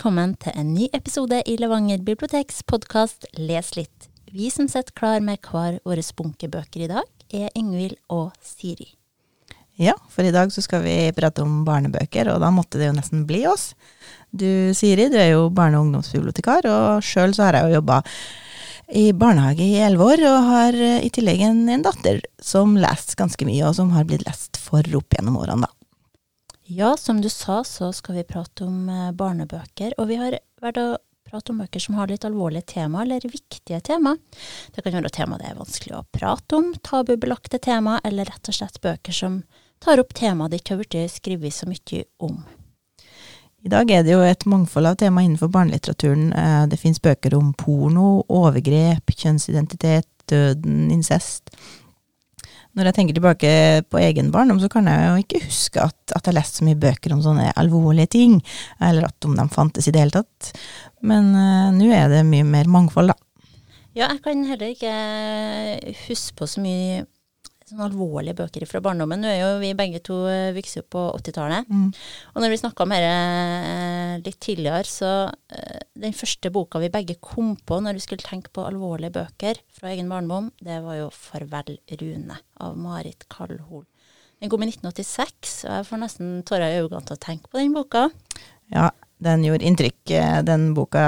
velkommen til en ny episode i Levanger biblioteks podkast Les litt. Vi som sitter klar med hver våre bunkebøker i dag, er Ingvild og Siri. Ja, for i dag så skal vi prate om barnebøker, og da måtte det jo nesten bli oss. Du Siri, du er jo barne- og ungdomsbibliotekar, og sjøl så har jeg jo jobba i barnehage i elleve år, og har eh, i tillegg en, en datter som leser ganske mye, og som har blitt lest for opp gjennom årene, da. Ja, som du sa, så skal vi prate om eh, barnebøker. Og vi har vært å prate om bøker som har litt alvorlige tema, eller viktige tema. Det kan være tema det er vanskelig å prate om, tabubelagte tema, eller rett og slett bøker som tar opp tema det ikke har blitt skrevet så mye om. I dag er det jo et mangfold av tema innenfor barnelitteraturen. Eh, det fins bøker om porno, overgrep, kjønnsidentitet, døden, incest. Når jeg tenker tilbake på egen barndom, så kan jeg jo ikke huske at, at jeg leste så mye bøker om sånne alvorlige ting, eller at om de fantes i det hele tatt. Men uh, nå er det mye mer mangfold, da. Ja, jeg kan heller ikke huske på så mye sånne alvorlige bøker fra barndommen. Nå er jo vi begge to vokst opp på 80-tallet. Mm. Og når vi snakka om dette litt tidligere, så uh, den første boka vi begge kom på når vi skulle tenke på alvorlige bøker fra egen barndom, det var jo 'Farvel, Rune' av Marit Kallhol. Den kom i 1986, og jeg får nesten tårer i øynene til å tenke på den boka. Ja, den gjorde inntrykk. Den boka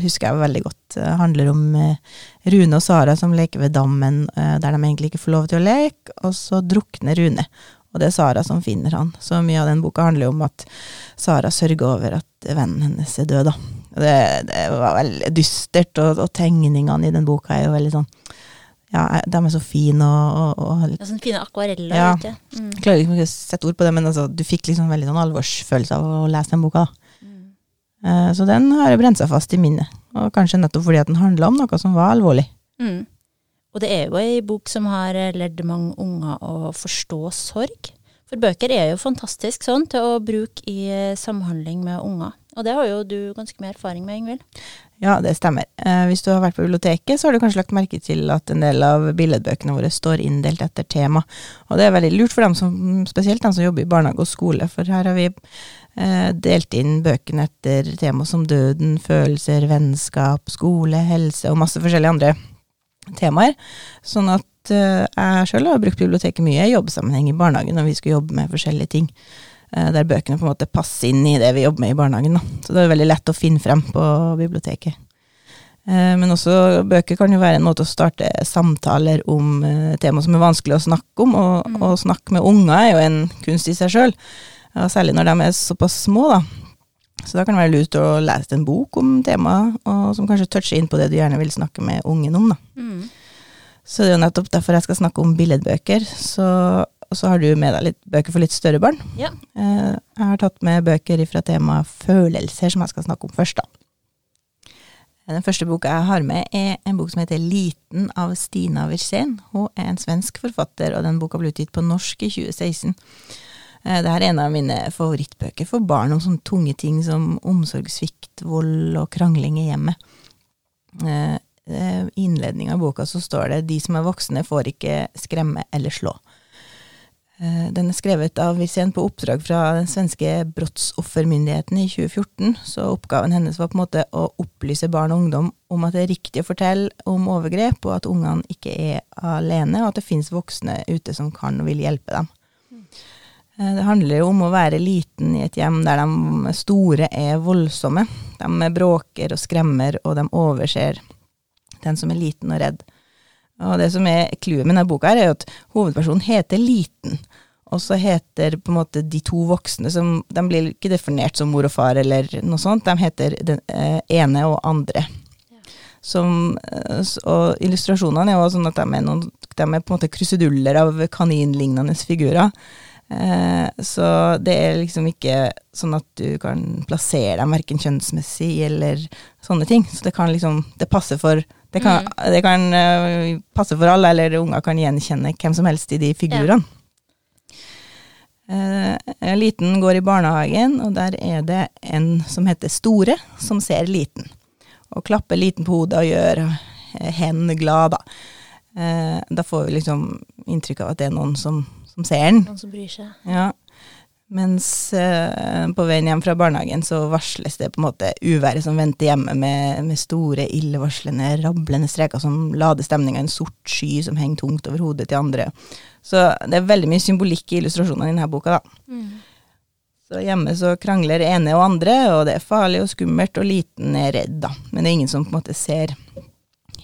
husker jeg veldig godt. Det handler om eh, Rune og Sara som leker ved dammen eh, der de egentlig ikke får lov til å leke, og så drukner Rune. Og det er Sara som finner han. Så mye av den boka handler jo om at Sara sørger over at vennen hennes er død, da. Det, det var veldig dystert, og, og, tegningene i den boka er jo veldig sånn ja, de er så fine og, og, og Sånne fine akvareller. Ja. Mm. Jeg klarer liksom ikke å sette ord på det, men altså, du fikk liksom veldig sånn alvorsfølelse av å lese den boka. da. Eh, Så den har brent seg fast i minnet, og kanskje nettopp fordi at den handla om noe som var alvorlig. Mm. Og det er jo ei bok som har lært mange unger å forstå sorg. For bøker er jo fantastisk sånn til å bruke i eh, samhandling med unger. Og det har jo du ganske mye erfaring med, Ingvild. Ja, det stemmer. Eh, hvis du har vært på biblioteket, så har du kanskje lagt merke til at en del av billedbøkene våre står inndelt etter tema. Og det er veldig lurt for dem som, spesielt dem som jobber i barnehage og skole, for her har vi eh, delt inn bøkene etter tema som døden, følelser, vennskap, skole, helse og masse forskjellige andre temaer. Sånn at eh, jeg sjøl har brukt biblioteket mye i jobbsammenheng i barnehagen når vi skal jobbe med forskjellige ting. Eh, der bøkene på en måte passer inn i det vi jobber med i barnehagen. Da. Så det er veldig lett å finne frem på biblioteket. Eh, Men også bøker kan jo være en måte å starte samtaler om eh, tema som er vanskelig å snakke om, og Mm. å snakke med unger er jo en kunst i seg sjøl. Særlig når de er såpass små, da. Så da kan det være lurt å lese en bok om temaet, og som kanskje toucher inn på det du gjerne vil snakke med ungen om. da. Mm. Så det er jo nettopp derfor jeg skal snakke om billedbøker. Så, og så har du med deg litt bøker for litt større barn. Ja. Eh, Jeg har tatt med bøker fra temaet følelser, som jeg skal snakke om først. da. Den første boka jeg har med, er en bok som heter Liten av Stina Wirsén. Hun er en svensk forfatter, og den boka ble utgitt på norsk i 2016. Det Dette er en av mine favorittbøker for barn om sånne tunge ting som omsorgssvikt, vold og krangling i hjemmet. Eh, I innledninga av boka så står det 'De som er voksne får ikke skremme eller slå'. Eh, Den er skrevet av Visen på oppdrag fra den svenske brottsoffermyndigheten i 2014, så oppgaven hennes var på en måte å opplyse barn og ungdom om at det er riktig å fortelle om overgrep, og at ungene ikke er alene, og at det finnes voksne ute som kan og vil hjelpe dem. Eh, Det handler jo om å være liten i et hjem der de store er voldsomme. De bråker og skremmer, og de overser den som er liten og redd. Og det som er clouet med denne boka, her er at hovedpersonen heter Liten. Og så heter på en måte de to voksne som De blir ikke definert som mor og far eller noe sånt. De heter den eh, ene og andre. Som, eh, og illustrasjonene er jo sånn at de er, noen, de er på en måte kruseduller av kaninlignende figurer. Eh, så det er liksom ikke sånn at du kan plassere dem verken kjønnsmessig eller sånne ting. Så det kan liksom Det passer for Det kan, det kan eh, passe for alle, eller unger kan gjenkjenne hvem som helst i de figurene. Eh, en liten går i barnehagen, og der er det en som heter Store, som ser liten. Og klapper liten på hodet og gjør eh, hen glad, da. Eh, da får vi liksom inntrykk av at det er noen som, som ser den. Noen som bryr seg. Ja. Mens eh, på veien hjem fra barnehagen så varsles det på en måte uværet som venter hjemme, med, med store, illevarslende, rablende streker som lader stemninga i en sort sky som henger tungt over hodet til andre. Så det er veldig mye symbolikk i illustrasjonene i denne boka, da. Mm. Så hjemme så krangler ene og andre, og det er farlig og skummelt, og liten er redd, da. Men det er ingen som på en måte ser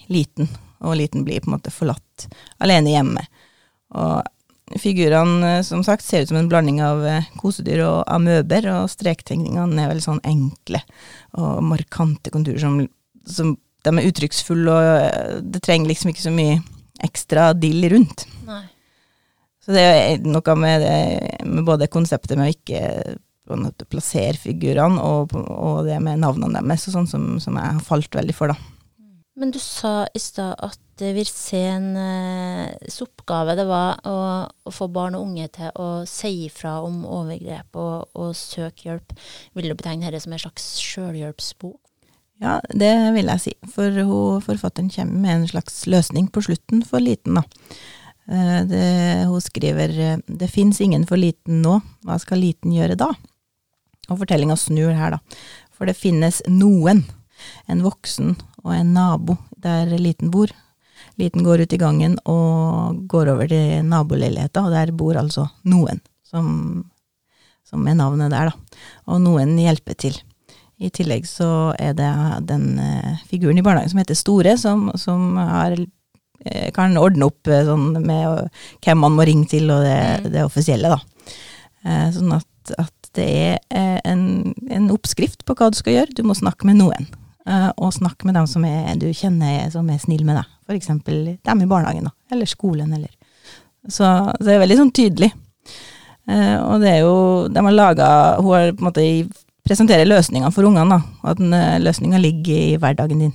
liten, og liten blir på en måte forlatt alene hjemme. Og figurene, eh, som sagt, ser ut som en blanding av eh, kosedyr og amøber, og strektegningene er veldig sånn enkle og markante konturer som, som De er uttrykksfulle, og eh, det trenger liksom ikke så mye ekstra dill rundt. Nei. Så det er noe med, det, med både konseptet med å ikke plassere figurene, og, og det med navnene deres, og sånn som, som jeg har falt veldig for, da. Men du sa i stad at Virsén eh, oppgave det var å, å, få barn og unge til å si ifra om overgrep og, og søke hjelp. Vil du betegne dette som en slags sjølhjelpsbok? Ja, det vil jeg si. For hun, forfatteren kommer med en slags løsning på slutten for liten, da. Eh, det, hun skriver det fins ingen for liten nå, hva skal liten gjøre da? Og fortellinga snur her, da. For det finnes noen, en voksen og en nabo der Liten bor. Liten går ut i gangen og går over til naboleiligheta, og der bor altså noen, som, som er navnet der, da. Og noen hjelper til. I tillegg så er det den uh, figuren i barnehagen som heter Store, som, som har, uh, kan ordne opp uh, sånn med hvem man må ringe til, og det, mm. det offisielle, da. sånn at, at, det er en, en oppskrift på hva du skal gjøre. Du må snakke med noen. Uh, og snakk med dem som er, du kjenner som er snill med deg. Eksempel dem i barnehagen, da. Eller skolen, eller Så, så det er veldig sånn tydelig. Uh, og det er jo De har laga Hun har på en måte presenterer løsninger for ungene, da. At uh, løsninga ligger i hverdagen din.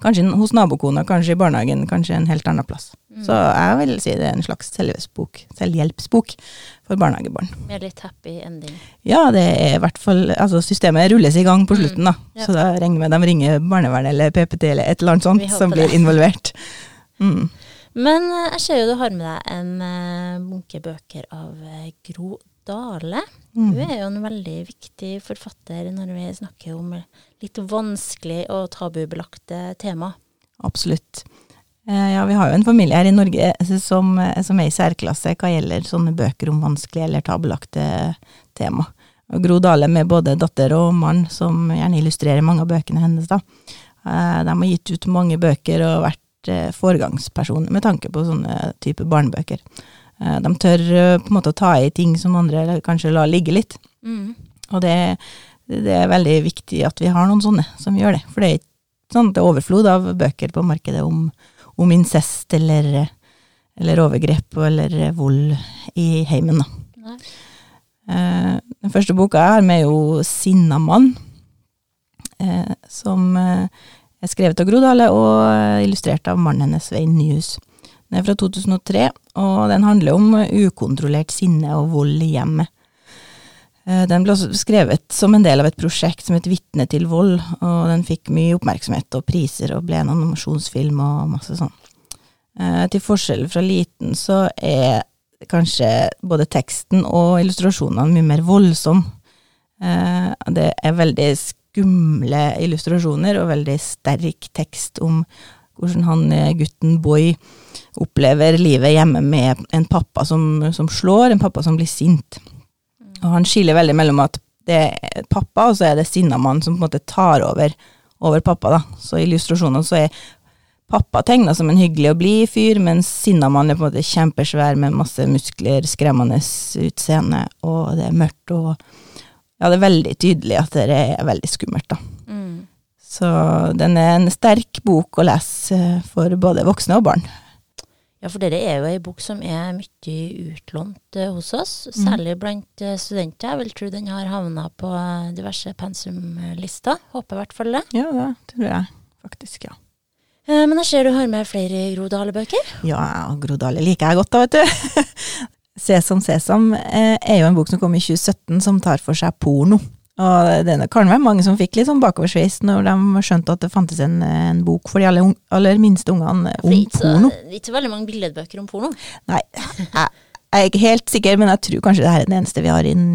Kanskje hos nabokona, kanskje i barnehagen, kanskje en helt annen plass. Mm. Så jeg vil si det er en slags selvhjelpsbok, selvhjelpsbok for barnehagebarn. Med litt happy ending? Ja, det er i hvert fall Altså, systemet rulles i gang på mm. slutten, da. Mm. Ja. Så da regner med de ringer barnevernet eller PPT eller et eller annet sånt som blir det. involvert. Mm. Men eh, jeg ser jo du har med deg en uh, bunke bøker av uh, Gro Dale. Mm. Hun er jo en veldig viktig forfatter når vi snakker om litt vanskelig og tabubelagte tema. Absolutt. Eh, ja, vi har jo en familie her i Norge som, som er i særklasse hva gjelder sånne bøker om vanskelige eller tabubelagte tema. Og Gro Dale med både datter og mann, som gjerne illustrerer mange av bøkene hennes, da. Eh, de har gitt ut mange bøker og vært foregangsperson med tanke på sånne type barnebøker. Eh, de tør eh, på en måte å ta i ting som andre kanskje lar ligge litt. Mm. Og det, det, er veldig viktig at vi har noen sånne som gjør det. For det er ikke sånn det er overflod av bøker på markedet om, om incest eller, eller, overgrep eller vold i heimen. Da. Eh, den første boka jeg har med, er jo 'Sinna mann', eh, som eh, er skrevet av Gro Dale og illustrert av mannen hennes, Svein Nyhus. Den er fra 2003, og den handler om ukontrollert sinne og vold i hjemmet. Eh, den ble også skrevet som en del av et prosjekt som het Vitne til vold, og den fikk mye oppmerksomhet og priser og ble en animasjonsfilm og masse sånn. Eh, til forskjell fra Liten så er kanskje både teksten og illustrasjonene mye mer voldsom. Eh, det er veldig skumle illustrasjoner og veldig sterk tekst om hvordan han gutten Boy opplever livet hjemme med en pappa som, som slår, en pappa som blir sint. Og han skiller veldig mellom at det er pappa, og så er det sinnamann som på en måte tar over, over pappa. da. Så i illustrasjonene så er pappa tegna som en hyggelig og blid fyr, mens sinnamann er på en måte kjempesvær med masse muskler, skremmende utseende, og det er mørkt og Ja, det er veldig tydelig at det er veldig skummelt, da. Mm. Så den er en sterk bok å lese for både voksne og barn. Ja, for dette er jo ei bok som er mye utlånt uh, hos oss, mm. særlig blant uh, studenter. Jeg vil tro den har havna på uh, diverse pensumlister. Håper i hvert fall det. Ja, det tror jeg faktisk, ja. men jeg ser du har med flere Gro Dale-bøker? Ja, Gro Dale liker jeg godt, da, vet du. Sesam Sesam er jo en bok som kom i 2017 som tar for seg porno. Og det kan være mange som fikk litt sånn bakoversveis når de skjønte at det fantes en, en bok for de aller, aller minste ungene om porno. Det er ikke så veldig mange billedbøker om porno. Nei, jeg, er ikke helt sikker, men jeg tror kanskje det her er den eneste vi har inn,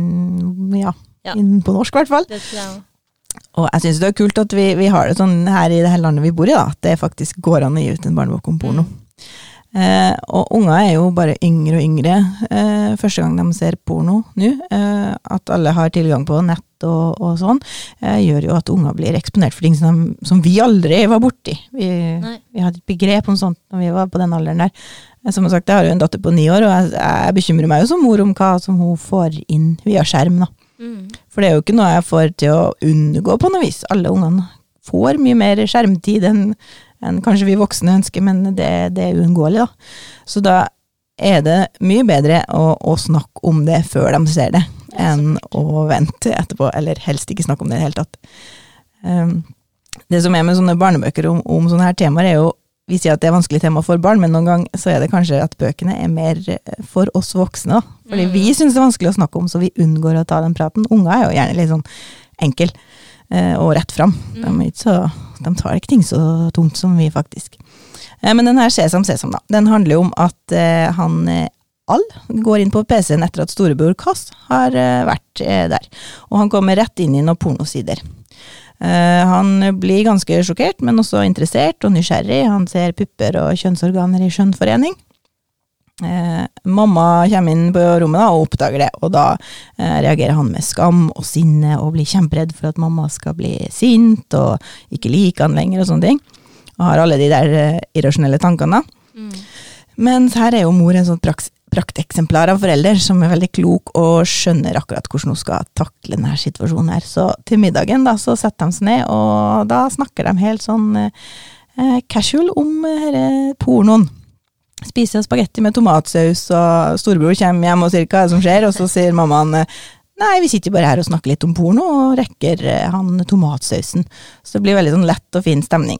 ja, Ja. inn på norsk i hvert fall. Det tror jeg òg. Og jeg syns det er kult at vi, vi har det sånn her i det her landet vi bor i, da, at det faktisk går an å gi ut en barnebok om porno. Eh, og unger er jo bare yngre og yngre eh, første gang de ser porno nå. Eh, at alle har tilgang på nett og, og sånn, eh, gjør jo at unger blir eksponert for ting som, som vi aldri var borti. Vi, vi hadde et begrep om sånt når vi var på den alderen der. Eh, Som sagt, jeg har jo en datter på ni år, og jeg, jeg bekymrer meg jo som mor om hva som hun får inn via skjerm. da. Mm. For det er jo ikke noe jeg får til å unngå på noe vis. Alle ungene får mye mer skjermtid enn enn kanskje vi voksne ønsker, men det, det er uunngåelig, da. Så da er det mye bedre å, å snakke om det før de ser det, enn å vente etterpå, eller helst ikke snakke om det i det hele tatt. Um, det som er med sånne barnebøker om, om sånne her temaer, er jo vi sier at det er vanskelig tema for barn, men noen gang så er det kanskje at bøkene er mer eh, for oss voksne. da. Fordi Mm. vi syns det er vanskelig å snakke om, så vi unngår å ta den praten. Unger er jo gjerne litt sånn enkel og rett fram. De, Mm. De, så, de tar ikke ting så tungt som vi, faktisk. Eh, men den her Sesam Sesam, da, den handler jo om at eh, han eh, All går inn på PC-en etter at storebror Kass har eh, vært eh, der. Og han kommer rett inn i noen pornosider. Uh, han blir ganske sjokkert, men også interessert og nysgjerrig. Han ser pupper og kjønnsorganer i skjønnforening. Eh, mamma kommer inn på rommet da, og oppdager det, og da eh, reagerer han med skam og sinne og blir kjemperedd for at mamma skal bli sint og ikke like han lenger og sånne ting. Og har alle de der eh, irrasjonelle tankene. Mm. Mens her er jo mor en sånn praks- prakteksemplar av forelder som er veldig klok og skjønner akkurat hvordan hun skal takle denne situasjonen her. Så til middagen da, så setter de seg ned, og da snakker de helt sånn eh, casual om eh, denne pornoen. Spiser jeg spagetti med tomatsaus, og storebror kommer hjem og sier hva som skjer, og så sier mammaen Nei, vi sitter bare her og snakker litt om porno, og rekker eh, han tomatsausen. Så det blir veldig sånn lett og fin stemning.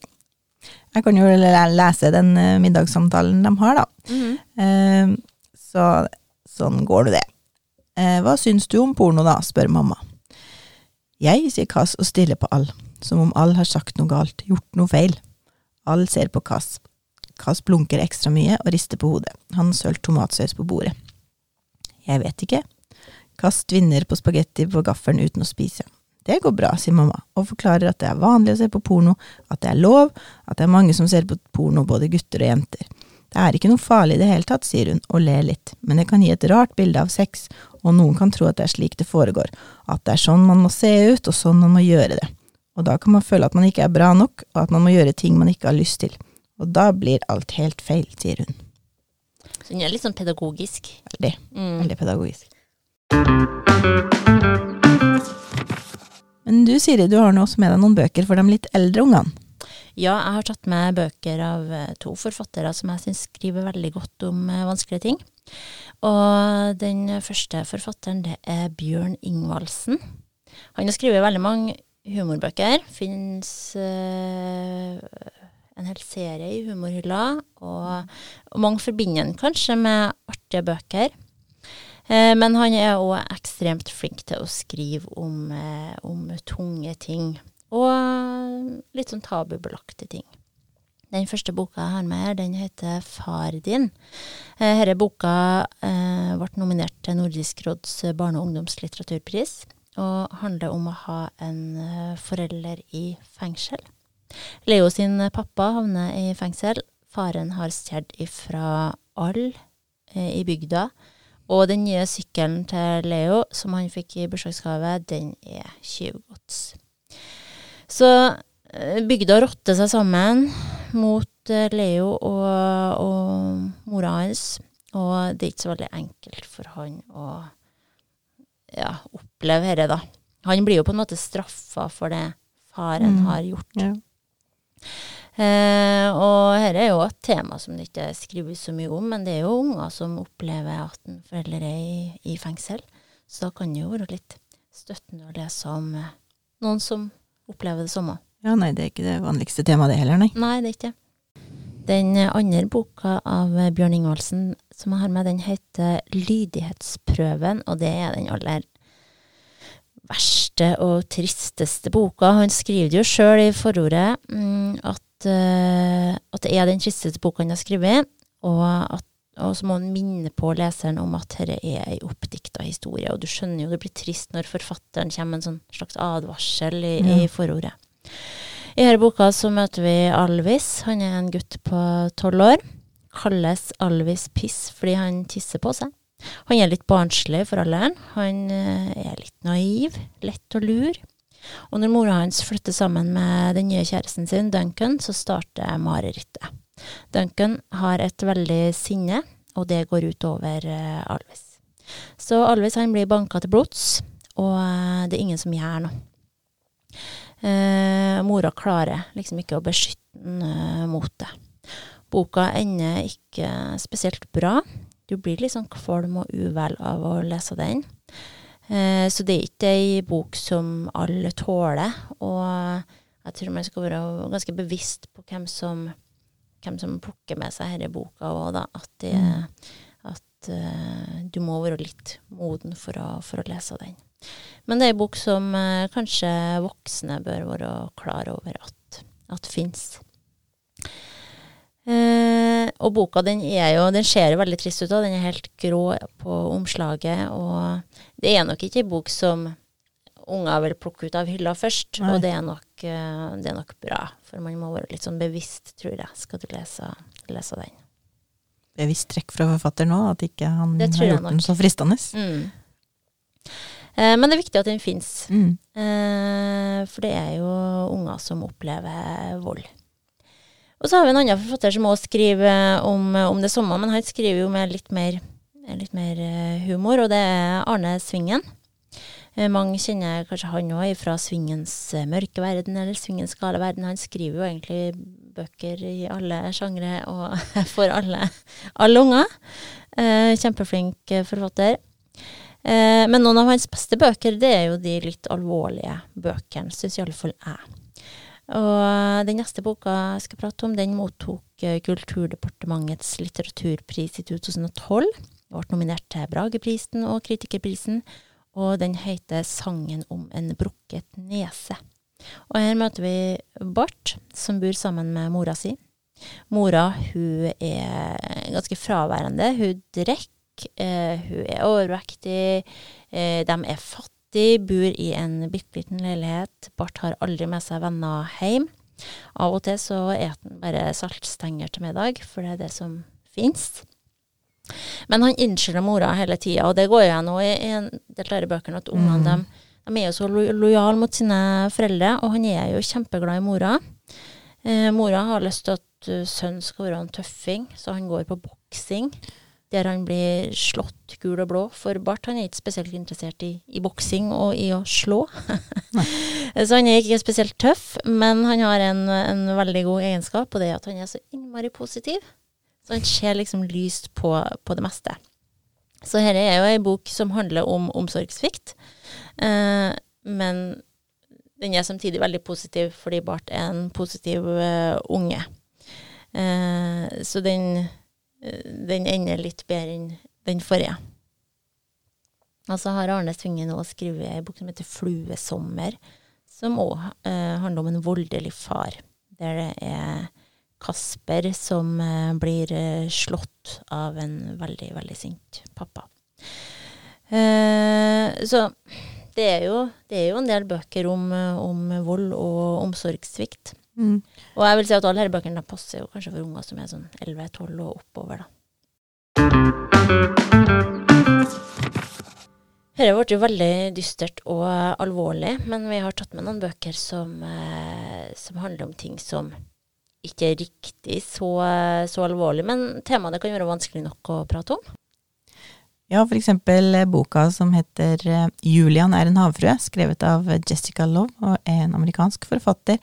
Jeg kan jo lese den eh, middagssamtalen de har, da. Mhm. Eh, så sånn går nå det. Eh, hva syns du om porno, da? spør mamma. Jeg, sier Kass og stiller på All, som om All har sagt noe galt, gjort noe feil. All ser på Kass. Kass blunker ekstra mye og rister på hodet. Han sølt tomatsaus på bordet. Jeg vet ikke. Kast tvinner på spagetti på gaffelen uten å spise. Det går bra, sier mamma, og forklarer at det er vanlig å se på porno, at det er lov, at det er mange som ser på porno, både gutter og jenter. Det er ikke noe farlig i det hele tatt, sier hun og ler litt, men det kan gi et rart bilde av sex, og noen kan tro at det er slik det foregår, at det er sånn man må se ut, og sånn man må gjøre det. Og da kan man føle at man ikke er bra nok, og at man må gjøre ting man ikke har lyst til. Og da blir alt helt feil, sier hun. Så hun er litt sånn pedagogisk. Veldig, Mm. veldig pedagogisk. Men du Siri, du har nå også med deg noen bøker for de litt eldre ungene. Ja, jeg har tatt med bøker av eh, to forfattere som jeg syns skriver veldig godt om eh, vanskelige ting. Og den første forfatteren, det er Bjørn Ingvaldsen. Han har skrevet veldig mange humorbøker. Fins eh, en hel serie i humorhylla, og, og mange forbinder han kanskje med artige bøker. Eh, men han er òg ekstremt flink til å skrive om, eh, om tunge ting. Og litt sånn tabubelagte ting. Den første boka jeg har med her, den heter Far din. Eh, Denne boka eh, ble nominert til Nordisk råds barne- og ungdomslitteraturpris, og handler om å ha en eh, forelder i fengsel. Leo sin pappa havner i fengsel. Faren har stjålet ifra alle eh, i bygda. Og den nye sykkelen til Leo, som han fikk i bursdagsgave, den er tjuvgods. Så eh, bygda rotter seg sammen mot eh, Leo og, og mora hans. Og det er ikke så veldig enkelt for han å ja, oppleve dette, da. Han blir jo på en måte straffa for det faren Mm. har gjort. Ja. Eh, og dette er jo et tema som det ikke skrives så mye om, men det er jo unger som opplever at en forelder er i, i fengsel. Så da kan det jo være litt støttende å lese om eh, noen som opplever det samme. Ja, nei, det er ikke det vanligste temaet det heller, nei. Nei, det er ikke det. Den andre boka av Bjørn Ingvaldsen som jeg har med, den heter Lydighetsprøven, og det er den aller verste og tristeste boka. Han skriver det jo sjøl i forordet mm, at, eh, at det er den tristeste boka han har skrevet, og at og så må han minne på leseren om at dette er ei oppdikta historie. Og du skjønner jo det blir trist når forfatteren kommer med en sånn slags advarsel i, Ja. i forordet. I denne boka så møter vi Alvis. Han er en gutt på tolv år. Kalles Alvis Piss fordi han tisser på seg. Han er litt barnslig for alderen. Han eh, er litt naiv, lett å lure. Og når mora hans flytter sammen med den nye kjæresten sin, Duncan, så starter marerittet. Duncan har et veldig sinne, og det går ut over eh, Alvis. Så Alvis han blir banka til blods, og eh, det er ingen som gjør noe. Eh, mora klarer liksom ikke å beskytte den eh, mot det. Boka ender ikke spesielt bra. Du blir litt sånn kvalm og uvel av å lese den. Eh, så det er ikke ei bok som alle tåler. Og jeg tror man skal være ganske bevisst på hvem som, hvem som plukker med seg denne boka òg, da. At, det, at eh, du må være litt moden for å, for å lese den. Men det er en bok som eh, kanskje voksne bør være klar over at, at fins. Eh, og boka den er jo, den ser jo veldig trist ut. da. Den er helt grå på omslaget. Og det er nok ikke ei bok som unger vil plukke ut av hylla først. Nei. Og det er, nok, eh, det er nok bra, for man må være litt sånn bevisst, tror jeg, skal du lese, lese den. Bevisst trekk fra forfatter nå, at ikke han har gjort den så fristende. Mm. Eh, men det er viktig at den fins. Mm. Eh, for det er jo unger som opplever vold. Og så har vi en annen forfatter som også skriver om, om det samme, men han skriver jo med litt mer, litt mer eh, humor, og det er Arne Svingen. Eh, mange kjenner kanskje han òg fra Svingens eh, mørke verden eller Svingens gale verden. Han skriver jo egentlig bøker i alle sjangre og for alle, alle unger. Eh, kjempeflink eh, forfatter. Eh, men noen av hans beste bøker, det er jo de litt alvorlige bøkene, syns iallfall jeg. Og eh, den neste boka jeg skal prate om, den mottok eh, Kulturdepartementets litteraturpris i 2012. Den ble nominert til Brageprisen og Kritikerprisen, og den heter 'Sangen om en brukket nese'. Og her møter vi Bart, som bor sammen med mora si. Mora hun er ganske fraværende. Hun drikker, eh, hun er overvektig, de er fattige, bor i en bitte liten leilighet. Bart har aldri med seg venner hjem. Av og til så spiser han bare saltstenger til middag, for det er det som fins. Men han innskylder mora hele tida, og det går jo igjen nå i i en del av bøkene, at ungene Mm. dem, de er jo så lo lojale mot sine foreldre, og han er jo kjempeglad i mora. Eh, mora har lyst til at uh, sønnen skal være en tøffing, så han går på boksing. Der han blir slått gul og blå. For Bart han er ikke spesielt interessert i, i boksing og i å slå. så han er ikke spesielt tøff, men han har en, en veldig god egenskap, og det er at han er så innmari positiv. Så han ser liksom lyst på, på det meste. Så dette er jo ei bok som handler om omsorgssvikt, eh, men den er samtidig veldig positiv fordi Bart er en positiv eh, unge. Eh, så den, den ender litt bedre enn den forrige. Og så har Arne Svinge nå skrevet ei bok som heter 'Fluesommer', som òg eh, handler om en voldelig far. Der det er Kasper som eh, blir eh, slått av en veldig, veldig sint pappa. Eh, så det er, jo, det er jo en del bøker om, eh, om vold og omsorgssvikt. Mm. Og jeg vil si at alle disse bøkene passer jo kanskje for unger som er sånn 11-12 og oppover, da. Dette ble jo veldig dystert og alvorlig, men vi har tatt med noen bøker som, eh, som handler om ting som ikke er riktig så, så alvorlig, men temaene kan være vanskelig nok å prate om. Ja, for eksempel eh, boka som heter eh, Julian er en havfrue, skrevet av Jessica Love, og er en amerikansk forfatter.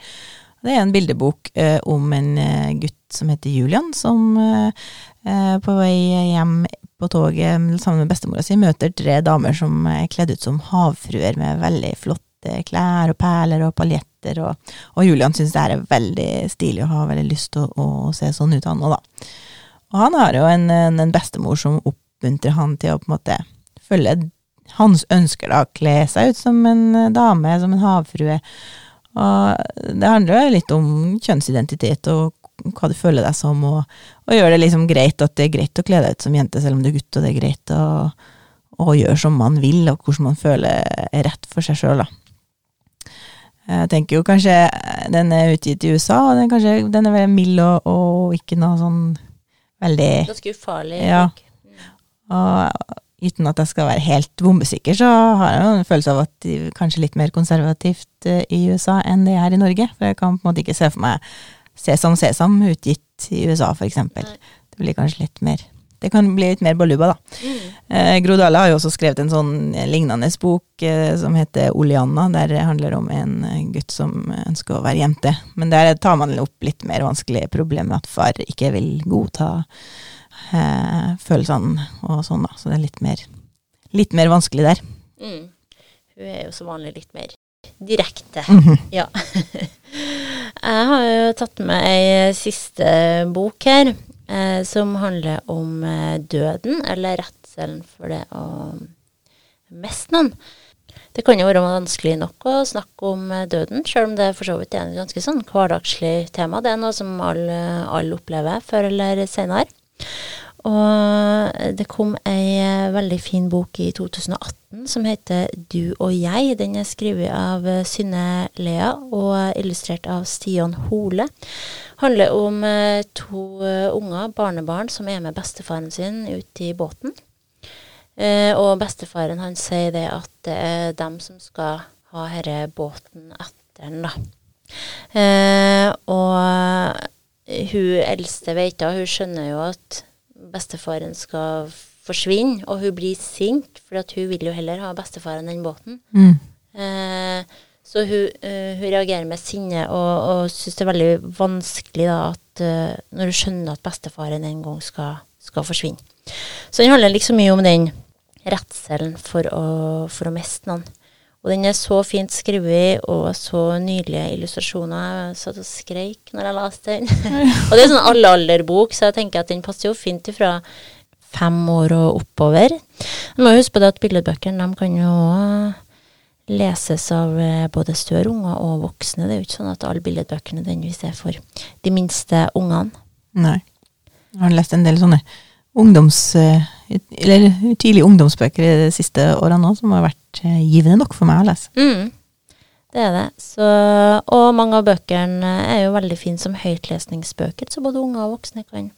Det er en bildebok eh, om en eh, gutt som heter Julian, som eh, eh, på vei hjem på toget sammen med bestemora si møter tre damer som er kledd ut som havfruer med veldig flotte klær og perler og paljetter, og, og Julian syns det her er veldig stilig og har veldig lyst til å, å se sånn ut, han òg, da. Og han har jo en, en, en bestemor som oppmuntrer han til å på en måte følge hans ønsker, da. Kle seg ut som en eh, dame, som en havfrue. Og det handler jo litt om kjønnsidentitet og hva du føler deg som, og, og gjør det liksom greit at det er greit å kle deg ut som jente selv om du er gutt, og det er greit å, å gjøre som man vil, og hvordan man føler er rett for seg sjøl, da. Jeg tenker jo kanskje den er utgitt i USA, og den, kanskje, den er veldig mild og, og ikke noe sånn veldig Ganske ufarlig. Ja. Og uten at jeg skal være helt bombesikker, så har jeg jo en følelse av at de er kanskje litt mer konservativt eh, i USA enn det er i Norge. For jeg kan på en måte ikke se for meg Sesam Sesam utgitt i USA, eksempel. Det blir kanskje litt mer Det kan bli litt mer baluba, da. Mm. Eh, Gro Dale har jo også skrevet en sånn lignende bok eh, som heter Oleanna, der det handler om en eh, gutt som ønsker å være jente. Men der tar man opp litt mer vanskelige problemer, at far ikke vil godta eh, følelsene og sånn, da. Så det er litt mer, litt mer vanskelig der. Mm. Hun er jo som vanlig litt mer direkte. Mhm. Ja. Jeg har jo tatt med ei siste bok her, eh, som handler om eh, døden, eller redselen for det å miste noen. Det kan jo være vanskelig nok å snakke om eh, døden, selv om det for så vidt er en ganske sånn hverdagslig tema. Det er noe som alle, alle opplever før eller senere. Og det kom ei eh, veldig fin bok i 2018 som heter Du og jeg. Den er skrevet av eh, Synne Lea og illustrert av Stian Hole. Handler om eh, to unger, barnebarn, som er med bestefaren sin ut i båten. Og bestefaren han sier det at det er dem som skal ha denne båten etter den, da. Og hun eldste veita, hun skjønner jo at bestefaren skal forsvinne, og hun blir sint, for hun vil jo heller ha bestefaren enn båten. Mm. Eh, så hun, uh, hun reagerer med sinne og, og syns det er veldig vanskelig da, at uh, når hun skjønner at bestefaren en gang skal, skal forsvinne. Så den handler liksom mye om den redselen for å, for å miste noen. Og den er så fint skrevet, og så nydelige illustrasjoner. Jeg satt og skreik når jeg leste den. og det er sånn alle-alder-bok, så jeg tenker at den passer jo fint ifra fem år og oppover. Du må huske på det at billedbøkene de kan jo leses av eh, både større unger og voksne. Det er jo ikke sånn at alle billedbøkene nødvendigvis er for de minste ungene. Nei. Jeg har lest en del sånne ungdoms... eh, Eller tidlige ungdomsbøker i de siste årene nå, som har vært eh, givende nok for meg å lese. Mm, det er det. Så, og mange av bøkene er jo veldig fine som høytlesningsbøker, så både unge og voksne kan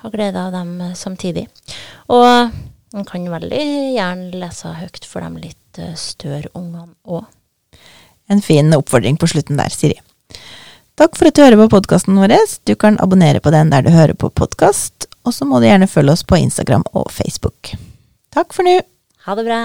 ha glede av dem eh, samtidig. Og man kan veldig gjerne lese høyt for de litt større ungene òg. En fin oppfordring på slutten der, Siri. Takk for at du hører på podkasten vår. Du kan abonnere på den der du hører på podkast, og så må du gjerne følge oss på Instagram og Facebook. Takk for nå. Ha det bra.